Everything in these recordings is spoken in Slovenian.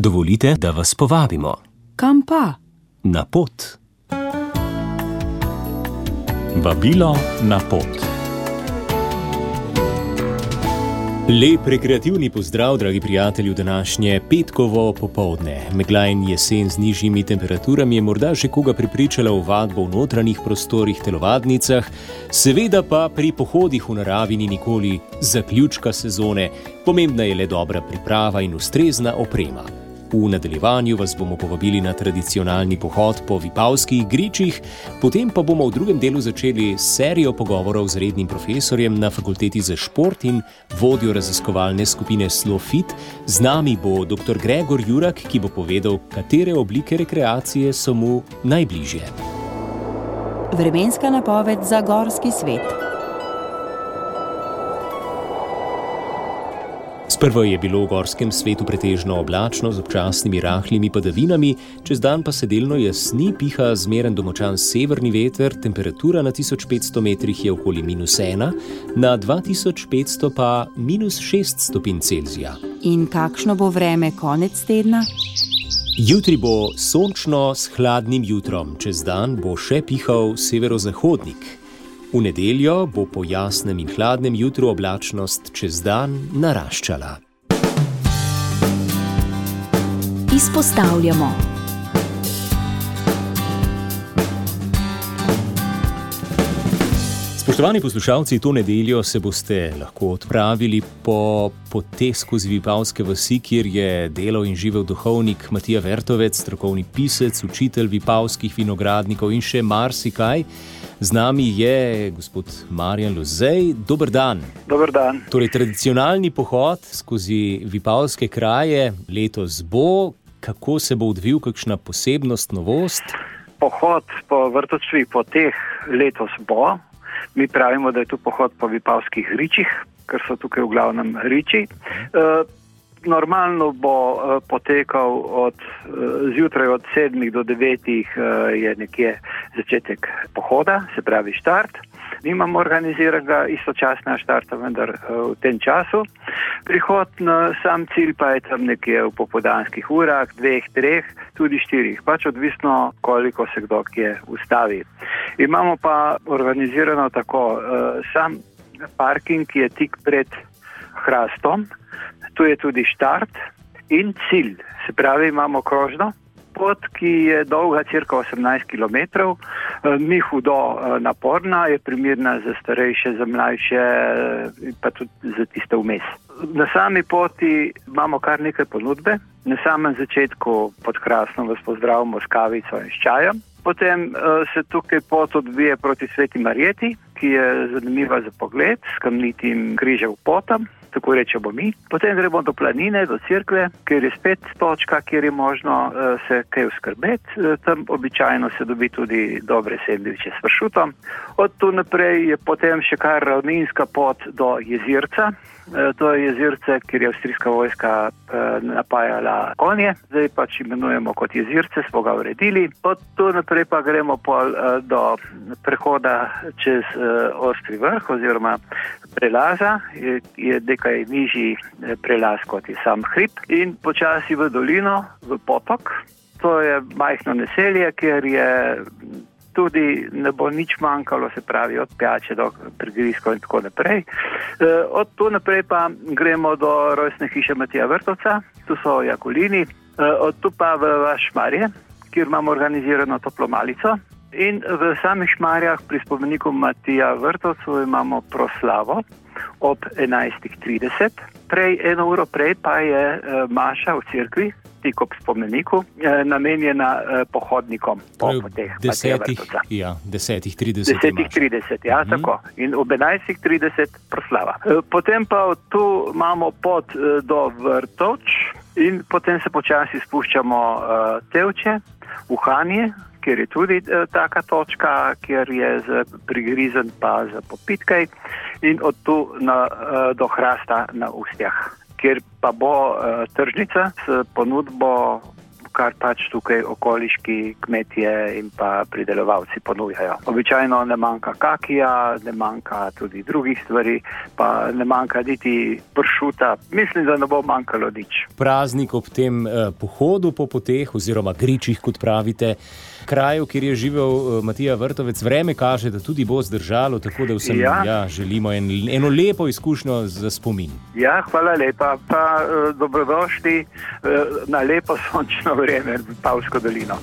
Dovolite, da vas povabimo Kam pa? na pot. Vabilo na pot. Lep rekreativni pozdrav, dragi prijatelji, v današnje petkovo popovdne. Megla in jesen z nižjimi temperaturami je morda že koga pripričala v vadbo v notranjih prostorih, telovadnicah, seveda pa pri pohodih v naravi ni nikoli zaključka sezone, pomembna je le dobra priprava in ustrezna oprema. V nadaljevanju vas bomo povabili na tradicionalni pohod po Vipavskih gričih, potem pa bomo v drugem delu začeli serijo pogovorov z rednim profesorjem na Fakulteti za šport in vodjo raziskovalne skupine Slofit. Z nami bo dr. Gregor Jurak, ki bo povedal, katere oblike rekreacije so mu najbližje. Vremenska napoved za gorski svet. Sprva je bilo v gorskem svetu pretežno oblačno z občasnimi rahlimi padavinami, čez dan pa se delno jasni, piha zmeren domočan severni veter, temperatura na 1500 metrih je okoli minus 1, na 2500 pa minus 6 stopinj Celzija. In kakšno bo vreme konec tedna? Jutri bo sončno s hladnim jutrom, čez dan bo še pihal severozahodnik. V nedeljo bo po jasnem in hladnem jutru oblačnost čez dan naraščala. Izpostavljamo. Spoštovani poslušalci, to nedeljo se boste lahko odpravili po poteh skozi Vipavske vasi, kjer je delal in živel duhovnik Matija Vertovec, strokovni pisec, učitelj Vipavskih vinogradnikov in še marsikaj. Z nami je gospod Marjan Lozej. Dober dan. Dober dan. Torej, tradicionalni pohod skozi Vipavske kraje letos bo, kako se bo odvil, kakšna posebnost, novost? Pohod po vrtočvi po teh letos bo. Mi pravimo, da je to pohod po Vipavskih ričih, ker so tukaj v glavnem riči. Normalno bo e, potekal od e, zjutraj od 7 do 9 e, je nekje začetek pohoda, se pravi štart. Nimamo organiziranega istočasnega štarta, vendar v tem času. Prihod na sam cilj pa je tam nekje v popodanskih urah, dveh, treh, tudi štirih, pač odvisno, koliko se kdo kje ustavi. Imamo pa organizirano tako, sam parking je tik pred hrastom, tu je tudi štart in cilj. Se pravi, imamo krožno pot, ki je dolga cirka 18 km, ni hudo naporna, je primirna za starejše, za mlajše, pa tudi za tiste vmes. Na sami poti imamo kar nekaj ponudbe. Na samem začetku pod krasno vas pozdravimo s kavico in s čajem. Potem se tukaj pot odvije proti Sveti Marjeti, ki je zanimiva za pogled, s kamnitim križem potom tako rečemo mi. Potem gremo do planine, do cerkve, kjer je spet točka, kjer je možno uh, se kaj uskrbeti. Uh, tam običajno se dobi tudi dobre sendviče s vršutom. Od tu naprej je potem še kar ravninska pot do jezirca. To je jezirce, kjer je avstrijska vojska eh, napajala konje, zdaj pač imenujemo kot jezirce, smo ga uredili. Od tu naprej pa gremo pol, eh, do prehoda čez eh, ostri vrh oziroma prelaza, je, je nekaj nižji prelaz kot je sam hrib in počasi v dolino, v potok. To je majhno naselje, kjer je tudi ne bo nič manjkalo, se pravi, od pijače do prigrizkov in tako naprej. E, od tu naprej pa gremo do rojstne hiše Matija Vrtovca, tu so Jakulini, e, od tu pa v Vašmarje, kjer imamo organizirano toplo malico. In v samih šmarjah pri spomeniku Matija Vrtovcu imamo proslavo ob 11.30. Prej, eno uro prej pa je e, Maša v cerkvi, tik ob spomeniku, eh, namenjena eh, pohodnikom po poteh. Desetih, ja, desetih, trideset. Desetih, trideset, ja, mm. tako. In ob enajstih, trideset proslava. Eh, potem pa tu imamo pot eh, do vrtoč in potem se počasi spuščamo eh, tevče, v Hanje, kjer je tudi eh, taka točka, kjer je prigrizen pa za popitkaj in od tu na, eh, do hrasta na ustjah kjer pa bo uh, tržnica s ponudbo kar pač tukaj okoliški kmetje in pa pridelovalci ponujajo. Običajno ne manjka kakija, ne manjka tudi drugih stvari, pa ne manjka niti pršuta. Mislim, da ne bo manjkalo nič. Praznik ob tem eh, pohodu po poteh oziroma gričih, kot pravite kraju, kjer je živel uh, Matija Vrtovec, vreme kaže, da tudi bo zdržalo, tako da vsem ja. Ja, želimo en, eno lepo izkušnjo za spomin. Ja, hvala lepa, pa uh, dobrodošli uh, na lepo sončno vreme v Pavsko dolino.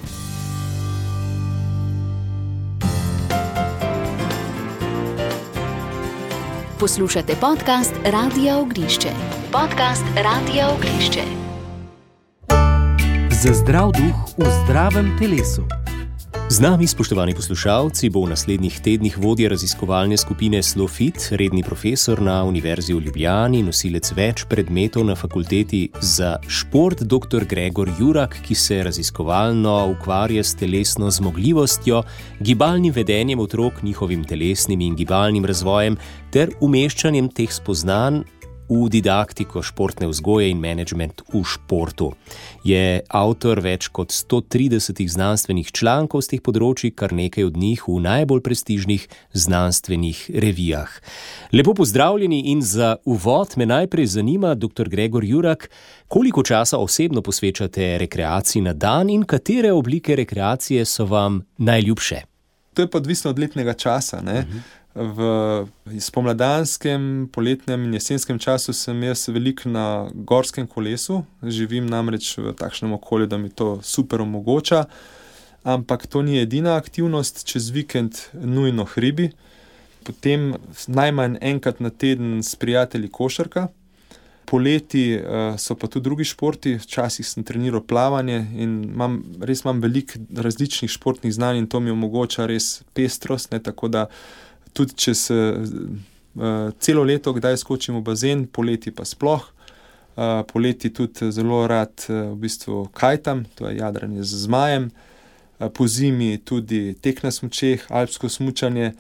Poslušate podcast Radio Ognišče. Podcast Radio Ognišče. Za zdrav duh v zdravem telesu. Z nami, spoštovani poslušalci, bo v naslednjih tednih vodja raziskovalne skupine Slofit, redni profesor na Univerzi v Ljubljani, nosilec več predmetov na fakulteti za šport, dr. Gregor Jurak, ki se raziskovalno ukvarja s telesno zmogljivostjo, gibalnim vedenjem otrok, njihovim telesnim in gibalnim razvojem ter umeščanjem teh spoznanj v didaktiko športne vzgoje in management v športu. Je avtor več kot 130 znanstvenih člankov z teh področji, kar nekaj od njih v najbolj prestižnih znanstvenih revijah. Lepo pozdravljeni in za uvod me najprej zanima, dr. Gregor Jurak, koliko časa osebno posvečate rekreaciji na dan in katere oblike rekreacije so vam najljubše. To je pa odvisno od letnega časa. Uh mhm. -huh v spomladanskem, poletnem in jesenskem času sem jaz veliko na gorskem kolesu, živim namreč v takšnem okolju, da mi to super omogoča. Ampak to ni edina aktivnost, čez vikend nujno hribi, potem najmanj enkrat na teden s prijatelji košarka. Poleti uh, so pa tudi drugi športi, včasih sem treniral plavanje in imam, res imam veliko različnih športnih znanj in to mi omogoča res pestrost. Ne, tako da tudi če se uh, celo leto kdaj skočim v bazen, poleti pa sploh. Uh, poleti tudi zelo rad uh, v bistvu kajtam, to je jadranje z zmajem, uh, po zimi tudi tek na smočeh, alpsko smučanje.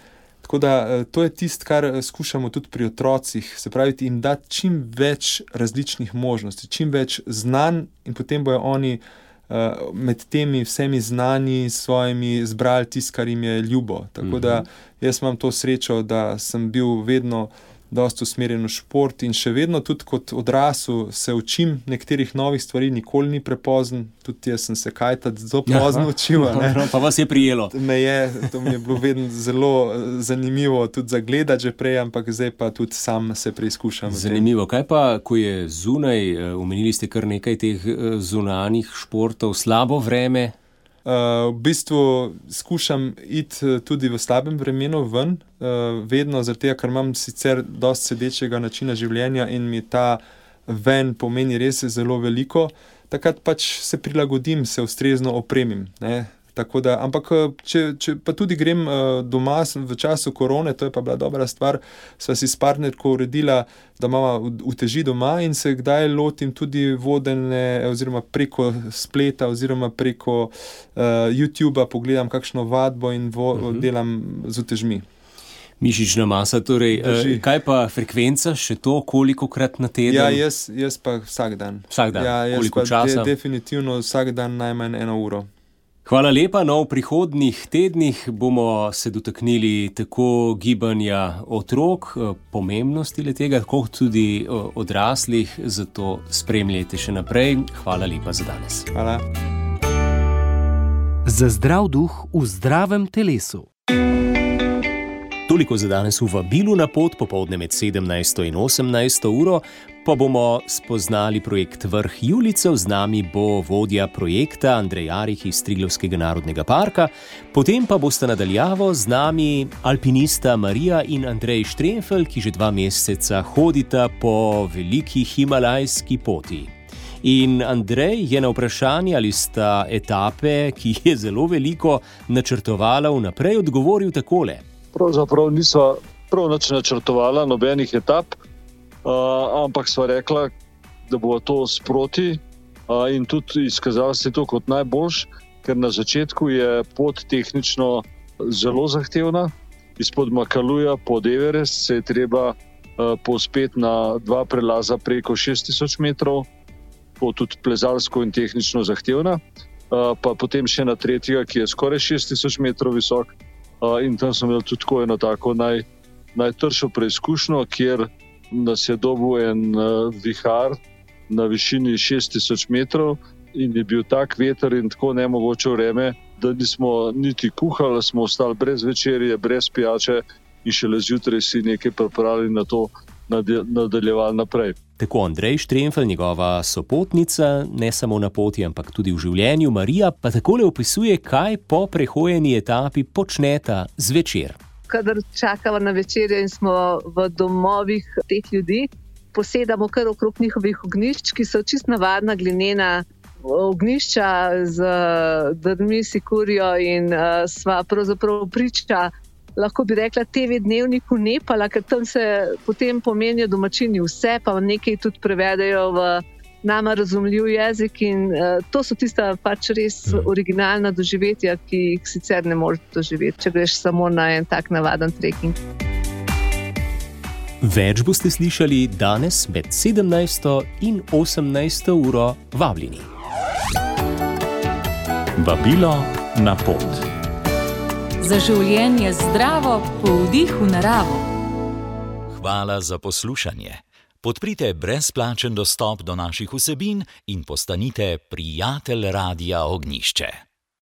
Tako da uh, to je tisto, kar skušamo tudi pri otrocih, se pravi, jim dati čim več različnih možnosti, čim več znanj, in potem bojo oni uh, med temi vsemi znani svojimi zbrali tisto, kar jim je ljubo. Tako da mhm. jaz imam to srečo, da sem bil vedno dosta usmerjen v šport in še vedno, tudi kot odrasel, se učim nekaterih novih stvari, nikoli ni prepozen. Tudi jaz sem se kaj tako zelo pozno učil. Pa vas je prijelo. Me je, to mi je bilo vedno zelo eh, zanimivo, tudi za gledati že prej, ampak zdaj pa tudi sam se preizkušam. Zanimivo. Kaj pa, ko je zunaj, eh, ste kar nekaj teh eh, zunanjih športov, slabo vreme? Uh, v bistvu skušam iti eh, tudi v slabem vremenu ven, uh, vedno zato, ker imam sicer dosti sedečega načina življenja in mi ta ven pomeni res zelo veliko. Takrat pač se prilagodim, se ustrezno opremim. Ne? Da, ampak, eh, če, če pa tudi grem uh, doma v času korone, to je pa bila dobra stvar, sva si s partnerko uredila, da imamo uteži doma in se kdaj lotim tudi vodene, oziroma preko spleta, oziroma preko uh, YouTuba, pogledam kakšno vadbo in vo, uh mhm. -huh. delam z utežmi. Mišična masa, torej, uh, kaj pa frekvenca, še to, koliko krat na teden? Ja, jaz, jaz pa vsak dan. Vsak dan, ja, koliko časa? De, definitivno vsak dan najmanj eno uro. Hvala lepa. No, v prihodnih tednih bomo se dotaknili tako gibanja otrok, eh, pomembnosti tega, kot tudi eh, odraslih. Zato spremljajte še naprej. Hvala lepa za danes. Hvala. Za zdrav duh v zdravem telesu. Toliko za danes v vabilu na pot popovdne med 17 in 18 uro, pa bomo spoznali projekt Vrh Julicev, z nami bo vodja projekta Andrej Arih iz Triglovskega narodnega parka, potem pa boste nadaljavo z nami alpinista Marija in Andrej Štrenfel, ki že dva meseca hodita po veliki himalajski poti. In Andrej je na vprašanje, ali sta etape, ki je zelo veliko, načrtovala vnaprej, odgovoril takole pravzaprav nismo prav nič načrtovali, nobenih etap, uh, ampak smo rekli, da bo to sproti uh, in tudi izkazalo se to kot najboljš, ker na začetku je pot tehnično zelo zahtevna. Izpod Makaluja pod Everest se je treba uh, povzpeti na dva prelaza preko 6000 metrov. pot tudi plezalsko in tehnično zahtevna. Uh, pa potem še na tretjega, ki je skoraj 6000 metrov visok. Uh, in tam sem imel tudi eno tako naj, najtršo preizkušnjo, kjer nas je dobil en uh, vihar na višini 6000 metrov in je bil tak veter in tako nemogoče vreme, da nismo niti kuhali, smo ostali brez večerje, brez pijače in šele zjutraj si nekaj pripravili na to, nadaljevali naprej. Tako Andrej Štremfel, njegova sopotnica, ne samo na poti, ampak tudi v življenju, Marija pa takole opisuje, kaj po prehojeni etapi počneta zvečer. Kadar čakamo na večerjo in smo v domovih teh ljudi, posedamo kar okrog njihovih ognišč, ki so čist navadna glinena ognišča z drvmi, sikurijo in uh, sva pravzaprav priča lahko bi rekla, TV dnevniku Nepala, ker tam se potem pomenijo domačini vse, pa nekaj tudi prevedajo v nama razumljiv jezik. In uh, to so tista pač res mhm. originalna doživetja, ki jih sicer ne moreš doživeti, če greš samo na en tak navaden trekking. Več boste slišali danes med 17. in 18. uro vabljeni. Vabilo na pot za življenje zdravo, po vdihu naravo. Hvala za poslušanje. Podprite brezplačen dostop do naših vsebin in postanite prijatelj Radia Ognišče.